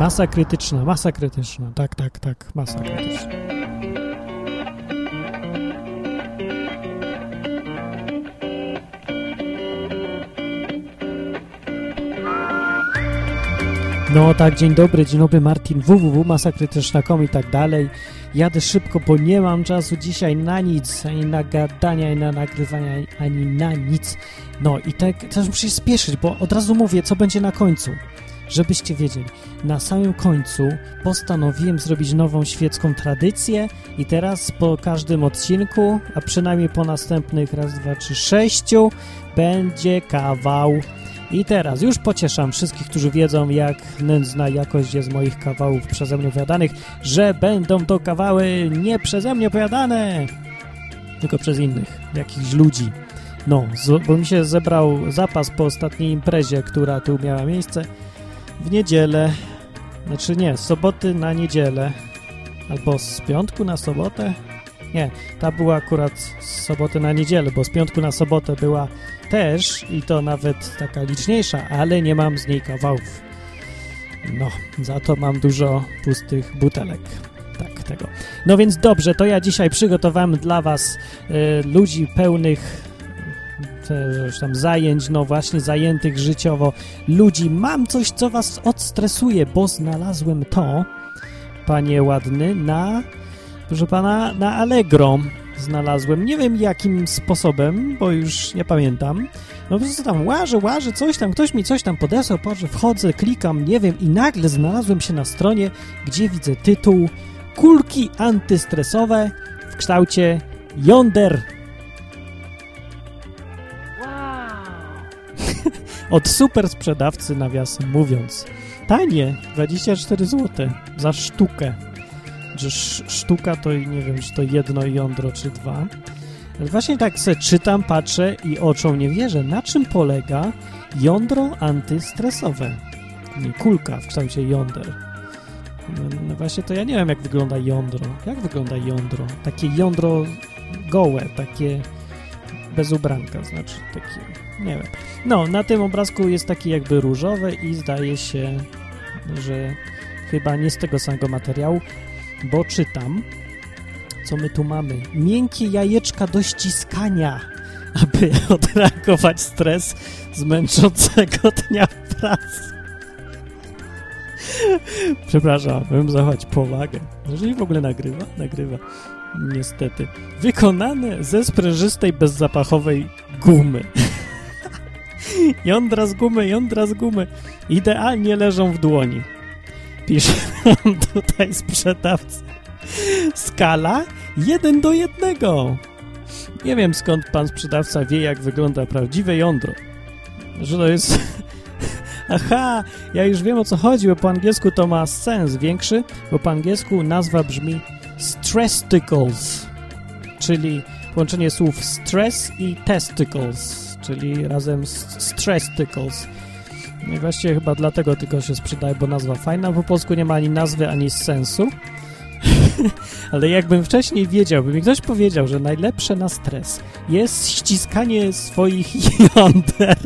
Masa krytyczna, masa krytyczna. Tak, tak, tak, masa krytyczna. No tak, dzień dobry, dzień dobry Martin, www.masakrytyczna.com i tak dalej. Jadę szybko, bo nie mam czasu dzisiaj na nic, ani na gadania, ani na nagrywania, ani na nic. No i tak też muszę się spieszyć, bo od razu mówię, co będzie na końcu. Żebyście wiedzieli, na samym końcu postanowiłem zrobić nową świecką tradycję i teraz po każdym odcinku, a przynajmniej po następnych raz, dwa, trzy, sześciu, będzie kawał i teraz już pocieszam wszystkich, którzy wiedzą, jak nędzna jakość jest moich kawałów przeze mnie opowiadanych, że będą to kawały nie przeze mnie opowiadane, tylko przez innych, jakichś ludzi. No, bo mi się zebrał zapas po ostatniej imprezie, która tu miała miejsce w niedzielę, znaczy nie, z soboty na niedzielę, albo z piątku na sobotę. Nie, ta była akurat z soboty na niedzielę, bo z piątku na sobotę była też i to nawet taka liczniejsza, ale nie mam z niej kawałów. No, za to mam dużo pustych butelek. Tak, tego. No więc dobrze, to ja dzisiaj przygotowałem dla was y, ludzi pełnych tam zajęć, no właśnie zajętych życiowo ludzi. Mam coś, co was odstresuje, bo znalazłem to, panie ładny, na, proszę pana, na Allegro znalazłem. Nie wiem jakim sposobem, bo już nie pamiętam. No po prostu tam łażę, łażę, coś tam, ktoś mi coś tam podesłał, patrzę, wchodzę, klikam, nie wiem i nagle znalazłem się na stronie, gdzie widzę tytuł Kulki antystresowe w kształcie Yonder. Od super sprzedawcy, nawiasem mówiąc. Tanie, 24 zł za sztukę że sztuka to nie wiem, czy to jedno jądro, czy dwa. Właśnie tak se czytam, patrzę i oczom nie wierzę, na czym polega jądro antystresowe. Nie, kulka w kształcie jąder. No właśnie to ja nie wiem, jak wygląda jądro. Jak wygląda jądro? Takie jądro gołe, takie bez ubranka, znaczy takie, nie wiem. No, na tym obrazku jest taki jakby różowy i zdaje się, że chyba nie z tego samego materiału, bo czytam, co my tu mamy. Miękkie jajeczka do ściskania, aby odreagować stres z męczącego dnia pracy. Przepraszam, bym zachować powagę. Jeżeli w ogóle nagrywa? Nagrywa. Niestety. Wykonane ze sprężystej, bezzapachowej gumy. jądra z gumy, jądra z gumy. Idealnie leżą w dłoni pisze tutaj sprzedawca. Skala 1 do 1. Nie wiem skąd pan sprzedawca wie, jak wygląda prawdziwe jądro. Że to jest... Aha, ja już wiem o co chodzi, bo po angielsku to ma sens większy, bo po angielsku nazwa brzmi stressticles, czyli połączenie słów stress i testicles, czyli razem stressticles. No i właściwie chyba dlatego tylko się sprzedaje, bo nazwa fajna. Po polsku nie ma ani nazwy, ani sensu. Ale jakbym wcześniej wiedział, by mi ktoś powiedział, że najlepsze na stres jest ściskanie swoich jąder,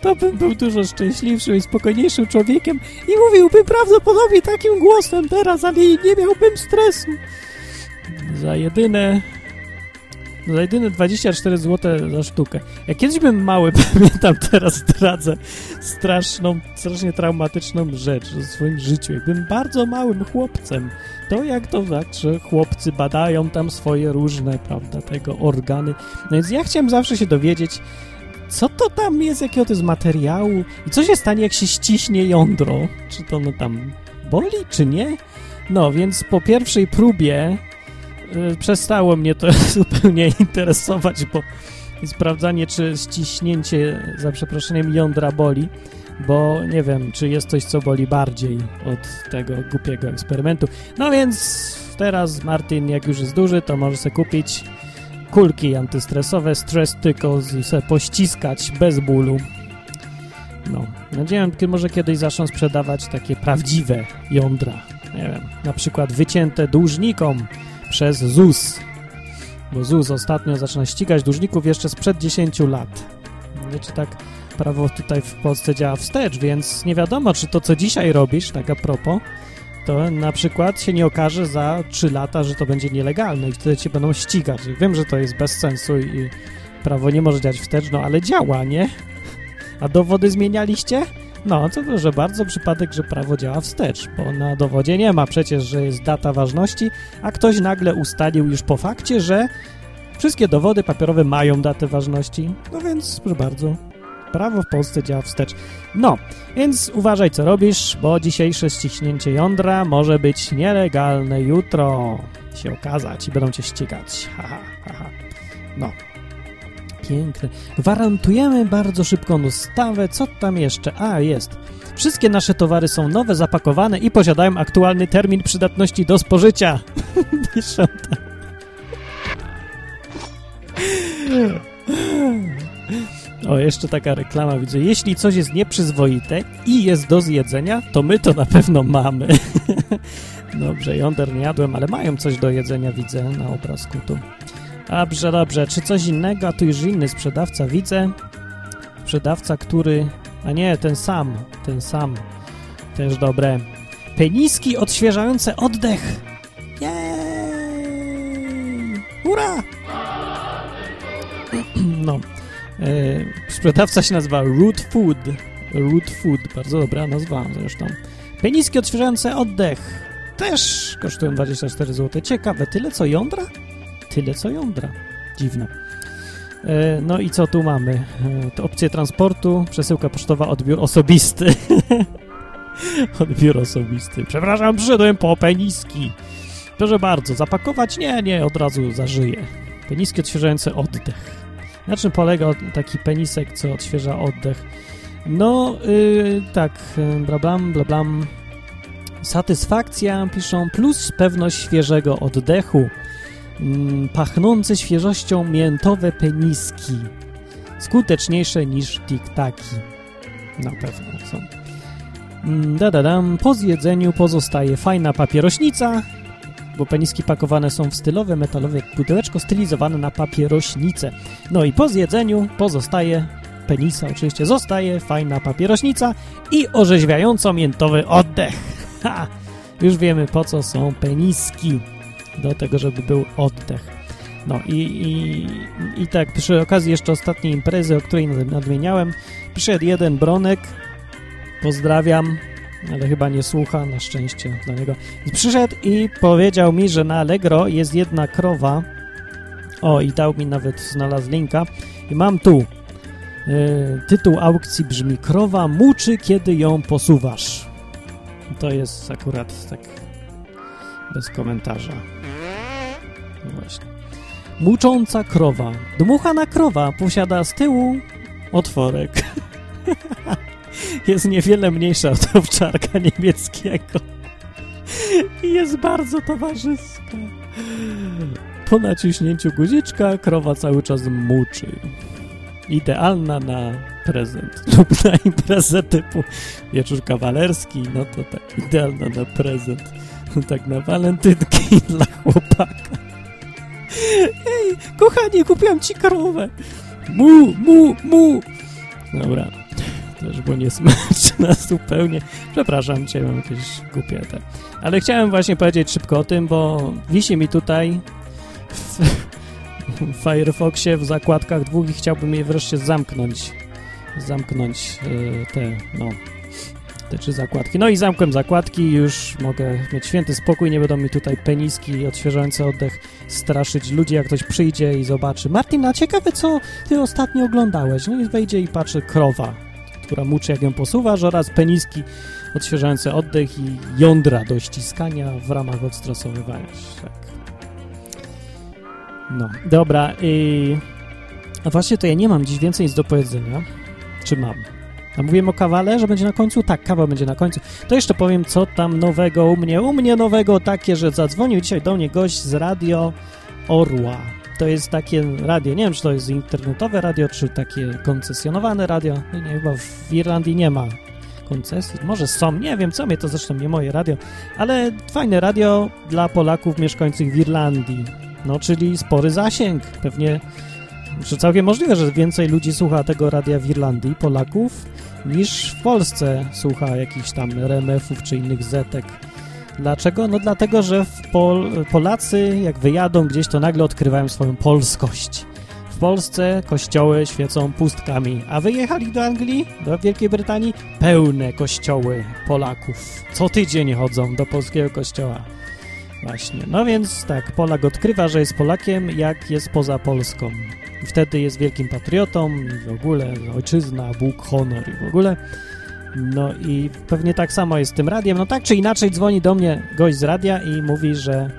to bym był dużo szczęśliwszym i spokojniejszym człowiekiem i mówiłbym prawdopodobnie takim głosem teraz, ale nie miałbym stresu. Za jedyne za jedyne 24 zł za sztukę. Ja kiedyś byłem mały, pamiętam, teraz zdradzę straszną, strasznie traumatyczną rzecz w swoim życiu. Jak byłem bardzo małym chłopcem, to jak to tak, że chłopcy badają tam swoje różne, prawda, tego organy. No więc ja chciałem zawsze się dowiedzieć, co to tam jest, jakiego to jest materiału i co się stanie, jak się ściśnie jądro. Czy to no tam boli, czy nie? No, więc po pierwszej próbie przestało mnie to zupełnie interesować, bo sprawdzanie, czy ściśnięcie, za przeproszeniem, jądra boli, bo nie wiem, czy jest coś, co boli bardziej od tego głupiego eksperymentu. No więc teraz Martin, jak już jest duży, to może sobie kupić kulki antystresowe, stress tickles i sobie pościskać bez bólu. No, nadzieję, że może kiedyś zaczną sprzedawać takie prawdziwe jądra. Nie wiem, na przykład wycięte dłużnikom, przez ZUS. Bo ZUS ostatnio zaczyna ścigać dłużników jeszcze sprzed 10 lat. Wiecie, tak prawo tutaj w Polsce działa wstecz, więc nie wiadomo, czy to, co dzisiaj robisz, tak a propos, to na przykład się nie okaże za 3 lata, że to będzie nielegalne i wtedy cię będą ścigać. Wiem, że to jest bez sensu i prawo nie może działać wstecz, no ale działa, nie? A dowody zmienialiście? No, to proszę bardzo, przypadek, że prawo działa wstecz, bo na dowodzie nie ma przecież, że jest data ważności, a ktoś nagle ustalił już po fakcie, że wszystkie dowody papierowe mają datę ważności. No więc, proszę bardzo, prawo w Polsce działa wstecz. No, więc uważaj co robisz, bo dzisiejsze ściśnięcie jądra może być nielegalne jutro. Się okazać i będą cię ścigać. Haha, haha. No. Piękne. Gwarantujemy bardzo szybką dostawę. Co tam jeszcze? A, jest. Wszystkie nasze towary są nowe, zapakowane i posiadają aktualny termin przydatności do spożycia. Piszą tak. O, jeszcze taka reklama widzę. Jeśli coś jest nieprzyzwoite i jest do zjedzenia, to my to na pewno mamy. dobrze, jąder nie jadłem, ale mają coś do jedzenia, widzę na obrazku tu. Dobrze, dobrze. Czy coś innego? A tu już inny sprzedawca widzę. Sprzedawca, który... A nie, ten sam. Ten sam. Też dobre. Peniski odświeżające oddech. Jej! Ura! No. E, sprzedawca się nazywa Root Food. Root Food. Bardzo dobra nazwa zresztą. Peniski odświeżające oddech. Też kosztują 24 zł. Ciekawe, tyle co jądra? Tyle co jądra. Dziwne. E, no i co tu mamy? E, opcje transportu, przesyłka pocztowa, odbiór osobisty. odbiór osobisty. Przepraszam, przyszedłem po peniski. Proszę bardzo, zapakować? Nie, nie, od razu zażyję. Peniski odświeżające oddech. Na czym polega taki penisek, co odświeża oddech? No, yy, tak, blablam, blablam. Satysfakcja, piszą, plus pewność świeżego oddechu. Mm, pachnące świeżością miętowe peniski. Skuteczniejsze niż tiktaki. Na pewno są. Mm, da-da-dam. Po zjedzeniu pozostaje fajna papierośnica, bo peniski pakowane są w stylowe metalowe pudełeczko stylizowane na papierośnicę. No i po zjedzeniu pozostaje penisa, oczywiście zostaje fajna papierośnica i orzeźwiająco miętowy oddech. Ha! Już wiemy po co są peniski. Do tego, żeby był oddech. No i, i, i tak przy okazji jeszcze ostatniej imprezy, o której nadmieniałem, przyszedł jeden bronek, pozdrawiam, ale chyba nie słucha, na szczęście dla niego. Przyszedł i powiedział mi, że na Allegro jest jedna krowa. O, i dał mi nawet, znalazł linka. I mam tu. Yy, tytuł aukcji brzmi Krowa muczy, kiedy ją posuwasz. To jest akurat tak bez komentarza. Mucząca krowa. Dmuchana krowa posiada z tyłu otworek. jest niewiele mniejsza od owczarka niemieckiego i jest bardzo towarzyska. Po naciśnięciu guziczka krowa cały czas muczy. Idealna na prezent lub na imprezę typu wieczór kawalerski, no to tak idealna na prezent. Tak na walentynki dla chłopaka. Ej, kochanie, kupiłam ci krowę. Mu, mu, mu. Dobra, też było niesmaczne zupełnie. Przepraszam cię, mam jakieś głupie te. Ale chciałem właśnie powiedzieć szybko o tym, bo wisi mi tutaj w, w Firefoxie w zakładkach dwóch i chciałbym je wreszcie zamknąć. Zamknąć yy, te, no, trzy zakładki. No i zamkłem zakładki już mogę mieć święty spokój, nie będą mi tutaj peniski odświeżające oddech straszyć ludzi, jak ktoś przyjdzie i zobaczy. Martina, ciekawe co ty ostatnio oglądałeś. No i wejdzie i patrzy krowa która muczy jak ją posuwasz oraz peniski odświeżające oddech i jądra do ściskania w ramach odstresowywania. Tak. No, dobra. Yy... A właśnie to ja nie mam dziś więcej nic do powiedzenia. Czy mam? A mówiłem o kawale, że będzie na końcu? Tak, kawa będzie na końcu. To jeszcze powiem, co tam nowego u mnie. U mnie nowego takie, że zadzwonił dzisiaj do mnie gość z Radio Orła to jest takie radio, nie wiem, czy to jest internetowe radio, czy takie koncesjonowane radio. No nie, chyba w Irlandii nie ma koncesji. Może są, nie wiem, co mnie to zresztą nie moje radio, ale fajne radio dla Polaków mieszkających w Irlandii. No, czyli spory zasięg. Pewnie że całkiem możliwe, że więcej ludzi słucha tego radia w Irlandii, Polaków, niż w Polsce słucha jakichś tam RMF-ów czy innych zetek. Dlaczego? No dlatego, że Pol Polacy jak wyjadą gdzieś, to nagle odkrywają swoją polskość. W Polsce kościoły świecą pustkami, a wyjechali do Anglii, do Wielkiej Brytanii, pełne kościoły Polaków. Co tydzień chodzą do polskiego kościoła. Właśnie. No więc tak, Polak odkrywa, że jest Polakiem, jak jest poza Polską. I wtedy jest wielkim patriotą i w ogóle ojczyzna, Bóg, honor i w ogóle. No i pewnie tak samo jest z tym radiem. No tak czy inaczej dzwoni do mnie gość z radia i mówi, że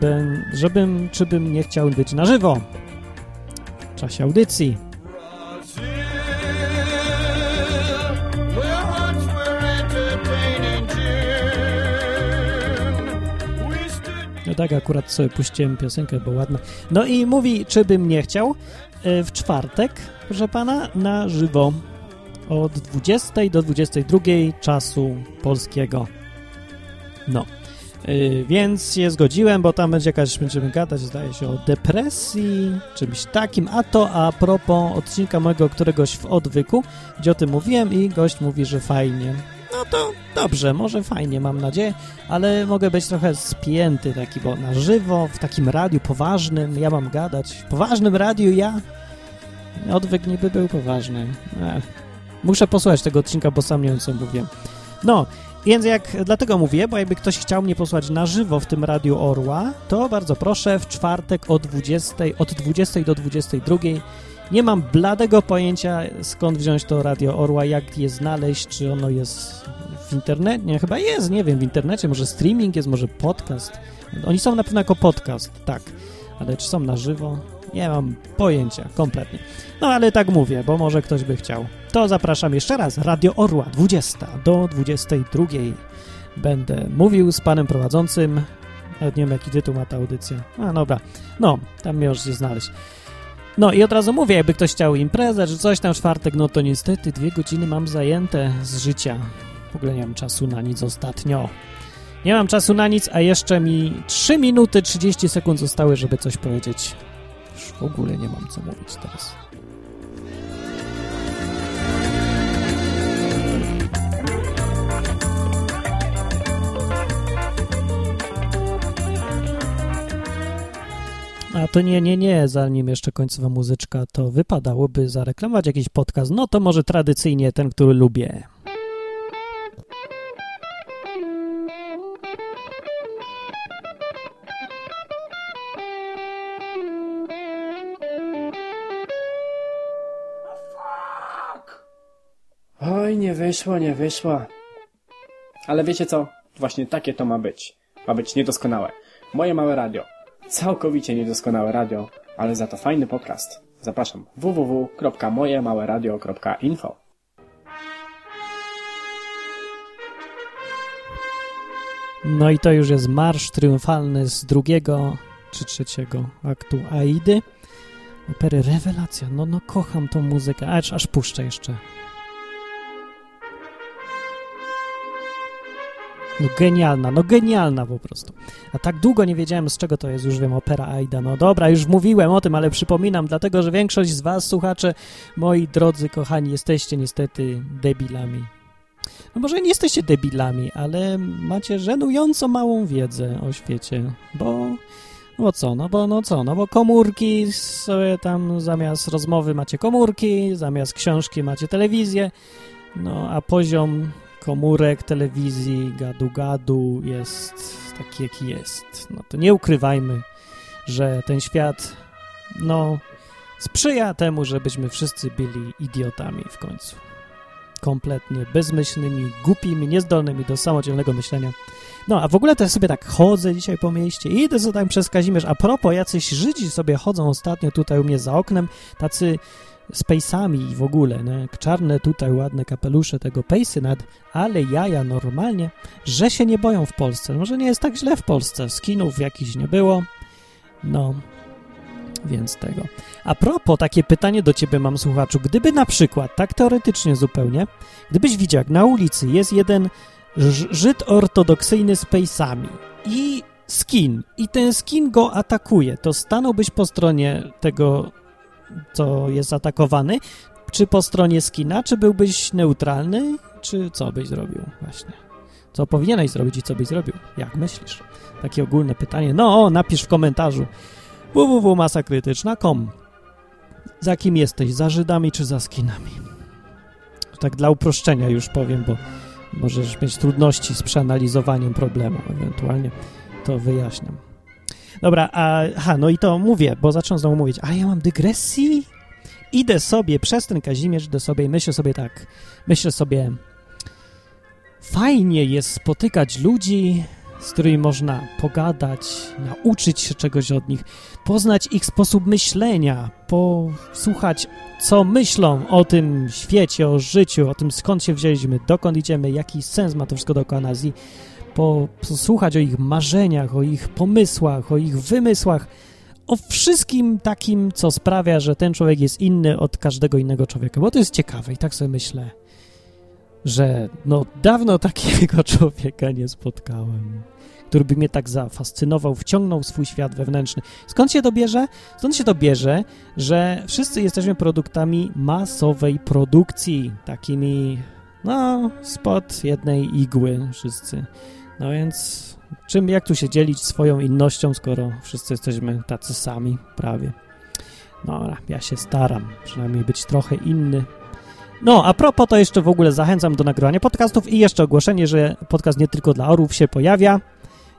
bym, żebym, czy bym nie chciał być na żywo w czasie audycji. Tak, akurat sobie puściłem piosenkę, bo ładna. No i mówi, czy bym nie chciał e, w czwartek, proszę pana, na żywo od 20 do 22 czasu polskiego. No. Yy, więc się zgodziłem, bo tam będzie jakaś, będziemy gadać, zdaje się, o depresji, czymś takim, a to a propos odcinka mojego któregoś w odwyku, gdzie o tym mówiłem i gość mówi, że fajnie. No to dobrze, może fajnie, mam nadzieję, ale mogę być trochę spięty taki, bo na żywo, w takim radiu poważnym, ja mam gadać, w poważnym radiu ja? Odwyk niby był poważny. Ech. Muszę posłuchać tego odcinka, bo sam nie wiem, co mówię. No, więc jak, dlatego mówię, bo jakby ktoś chciał mnie posłać na żywo w tym Radiu Orła, to bardzo proszę, w czwartek od 20, od 20 do 22. Nie mam bladego pojęcia, skąd wziąć to Radio Orła, jak je znaleźć, czy ono jest w internecie, nie, chyba jest, nie wiem, w internecie, może streaming jest, może podcast. Oni są na pewno jako podcast, tak, ale czy są na żywo? Nie mam pojęcia, kompletnie. No ale tak mówię, bo może ktoś by chciał. To zapraszam jeszcze raz. Radio Orła, 20 do 22. Będę mówił z panem prowadzącym. Nawet nie wiem, jaki tytuł ma ta audycja. A, dobra. No, tam możecie znaleźć. No i od razu mówię, jakby ktoś chciał imprezę, czy coś tam w czwartek, no to niestety dwie godziny mam zajęte z życia. W ogóle nie mam czasu na nic ostatnio. Nie mam czasu na nic, a jeszcze mi 3 minuty 30 sekund zostały, żeby coś powiedzieć. Już w ogóle nie mam co mówić teraz. A to nie, nie, nie, zanim jeszcze końcowa muzyczka, to wypadałoby zareklamować jakiś podcast. No to może tradycyjnie ten, który lubię. Oj, nie wyszło, nie wyszło. Ale wiecie co? Właśnie takie to ma być. Ma być niedoskonałe. Moje małe radio. Całkowicie niedoskonałe radio, ale za to fajny podcast. Zapraszam www.mojemałeradio.info No i to już jest marsz triumfalny z drugiego czy trzeciego aktu Aidy. Opery Rewelacja. No, no kocham tą muzykę. Aż, aż puszczę jeszcze. No genialna, no genialna po prostu. A tak długo nie wiedziałem, z czego to jest, już wiem, opera Aida. No dobra, już mówiłem o tym, ale przypominam, dlatego, że większość z was, słuchacze, moi drodzy, kochani, jesteście niestety debilami. No może nie jesteście debilami, ale macie żenująco małą wiedzę o świecie, bo... No co, no bo no co, no bo komórki sobie tam zamiast rozmowy macie komórki, zamiast książki macie telewizję, no a poziom komórek, telewizji, gadu-gadu jest taki, jaki jest. No to nie ukrywajmy, że ten świat, no, sprzyja temu, żebyśmy wszyscy byli idiotami w końcu. Kompletnie bezmyślnymi, głupimi, niezdolnymi do samodzielnego myślenia. No, a w ogóle to ja sobie tak chodzę dzisiaj po mieście i idę sobie tam przez Kazimierz. A propos, jacyś Żydzi sobie chodzą ostatnio tutaj u mnie za oknem, tacy z i w ogóle, nie? czarne tutaj ładne kapelusze tego pejsy nad, ale jaja normalnie, że się nie boją w Polsce. Może nie jest tak źle w Polsce, skinów jakichś nie było, no, więc tego. A propos, takie pytanie do ciebie mam, słuchaczu. Gdyby na przykład, tak teoretycznie zupełnie, gdybyś widział, jak na ulicy jest jeden Żyd ortodoksyjny z pejsami i skin, i ten skin go atakuje, to stanąłbyś po stronie tego co jest atakowany, czy po stronie skina, czy byłbyś neutralny, czy co byś zrobił właśnie? Co powinieneś zrobić i co byś zrobił? Jak myślisz? Takie ogólne pytanie. No, napisz w komentarzu www.masakrytyczna.com Za kim jesteś? Za Żydami czy za skinami? Tak dla uproszczenia już powiem, bo możesz mieć trudności z przeanalizowaniem problemu. Ewentualnie to wyjaśniam. Dobra, a, aha, no i to mówię, bo zacząłem znowu mówić, ale ja mam dygresji? Idę sobie przez ten Kazimierz, idę sobie i myślę sobie tak, myślę sobie, fajnie jest spotykać ludzi, z którymi można pogadać, nauczyć się czegoś od nich, poznać ich sposób myślenia, posłuchać, co myślą o tym świecie, o życiu, o tym, skąd się wzięliśmy, dokąd idziemy, jaki sens ma to wszystko dookoła nas posłuchać o ich marzeniach, o ich pomysłach, o ich wymysłach, o wszystkim takim, co sprawia, że ten człowiek jest inny od każdego innego człowieka, bo to jest ciekawe i tak sobie myślę, że no dawno takiego człowieka nie spotkałem, który by mnie tak zafascynował, wciągnął w swój świat wewnętrzny. Skąd się to bierze? Stąd się to bierze, że wszyscy jesteśmy produktami masowej produkcji, takimi, no, spod jednej igły wszyscy. No więc czym, jak tu się dzielić swoją innością, skoro wszyscy jesteśmy tacy sami prawie. No, ja się staram przynajmniej być trochę inny. No, a propos to jeszcze w ogóle zachęcam do nagrywania podcastów i jeszcze ogłoszenie, że podcast nie tylko dla orów się pojawia.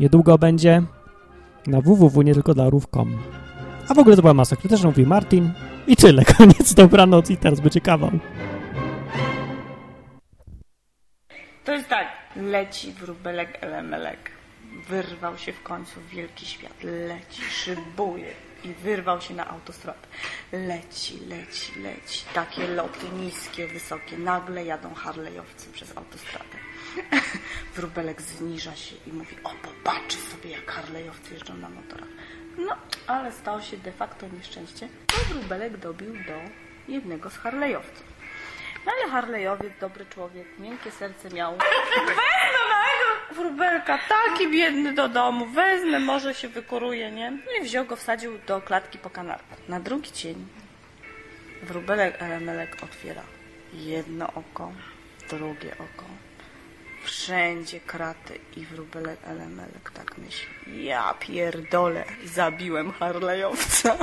Niedługo będzie na www nie tylko dla orów.com. A w ogóle to była masa krytyczna, mówi Martin. I tyle, koniec, dobranoc i teraz będzie kawał. To jest tak, leci wróbelek elemelek. Wyrwał się w końcu w wielki świat. Leci, szybuje i wyrwał się na autostradę. Leci, leci, leci. Takie loty niskie, wysokie. Nagle jadą harlejowcy przez autostradę. Wróbelek zniża się i mówi, o popatrz sobie jak harlejowcy jeżdżą na motorach. No, ale stało się de facto nieszczęście, bo wróbelek dobił do jednego z harlejowców. No ale Harleyowiec, dobry człowiek, miękkie serce miał. Wezmę małego wróbelka, taki biedny do domu, wezmę, może się wykuruje, nie? No i wziął go, wsadził do klatki po kanarku. Na drugi dzień wróbelek Elemelek otwiera jedno oko, drugie oko. Wszędzie kraty i wróbelek Elemelek tak myśli. Ja pierdolę, zabiłem Harleyowca.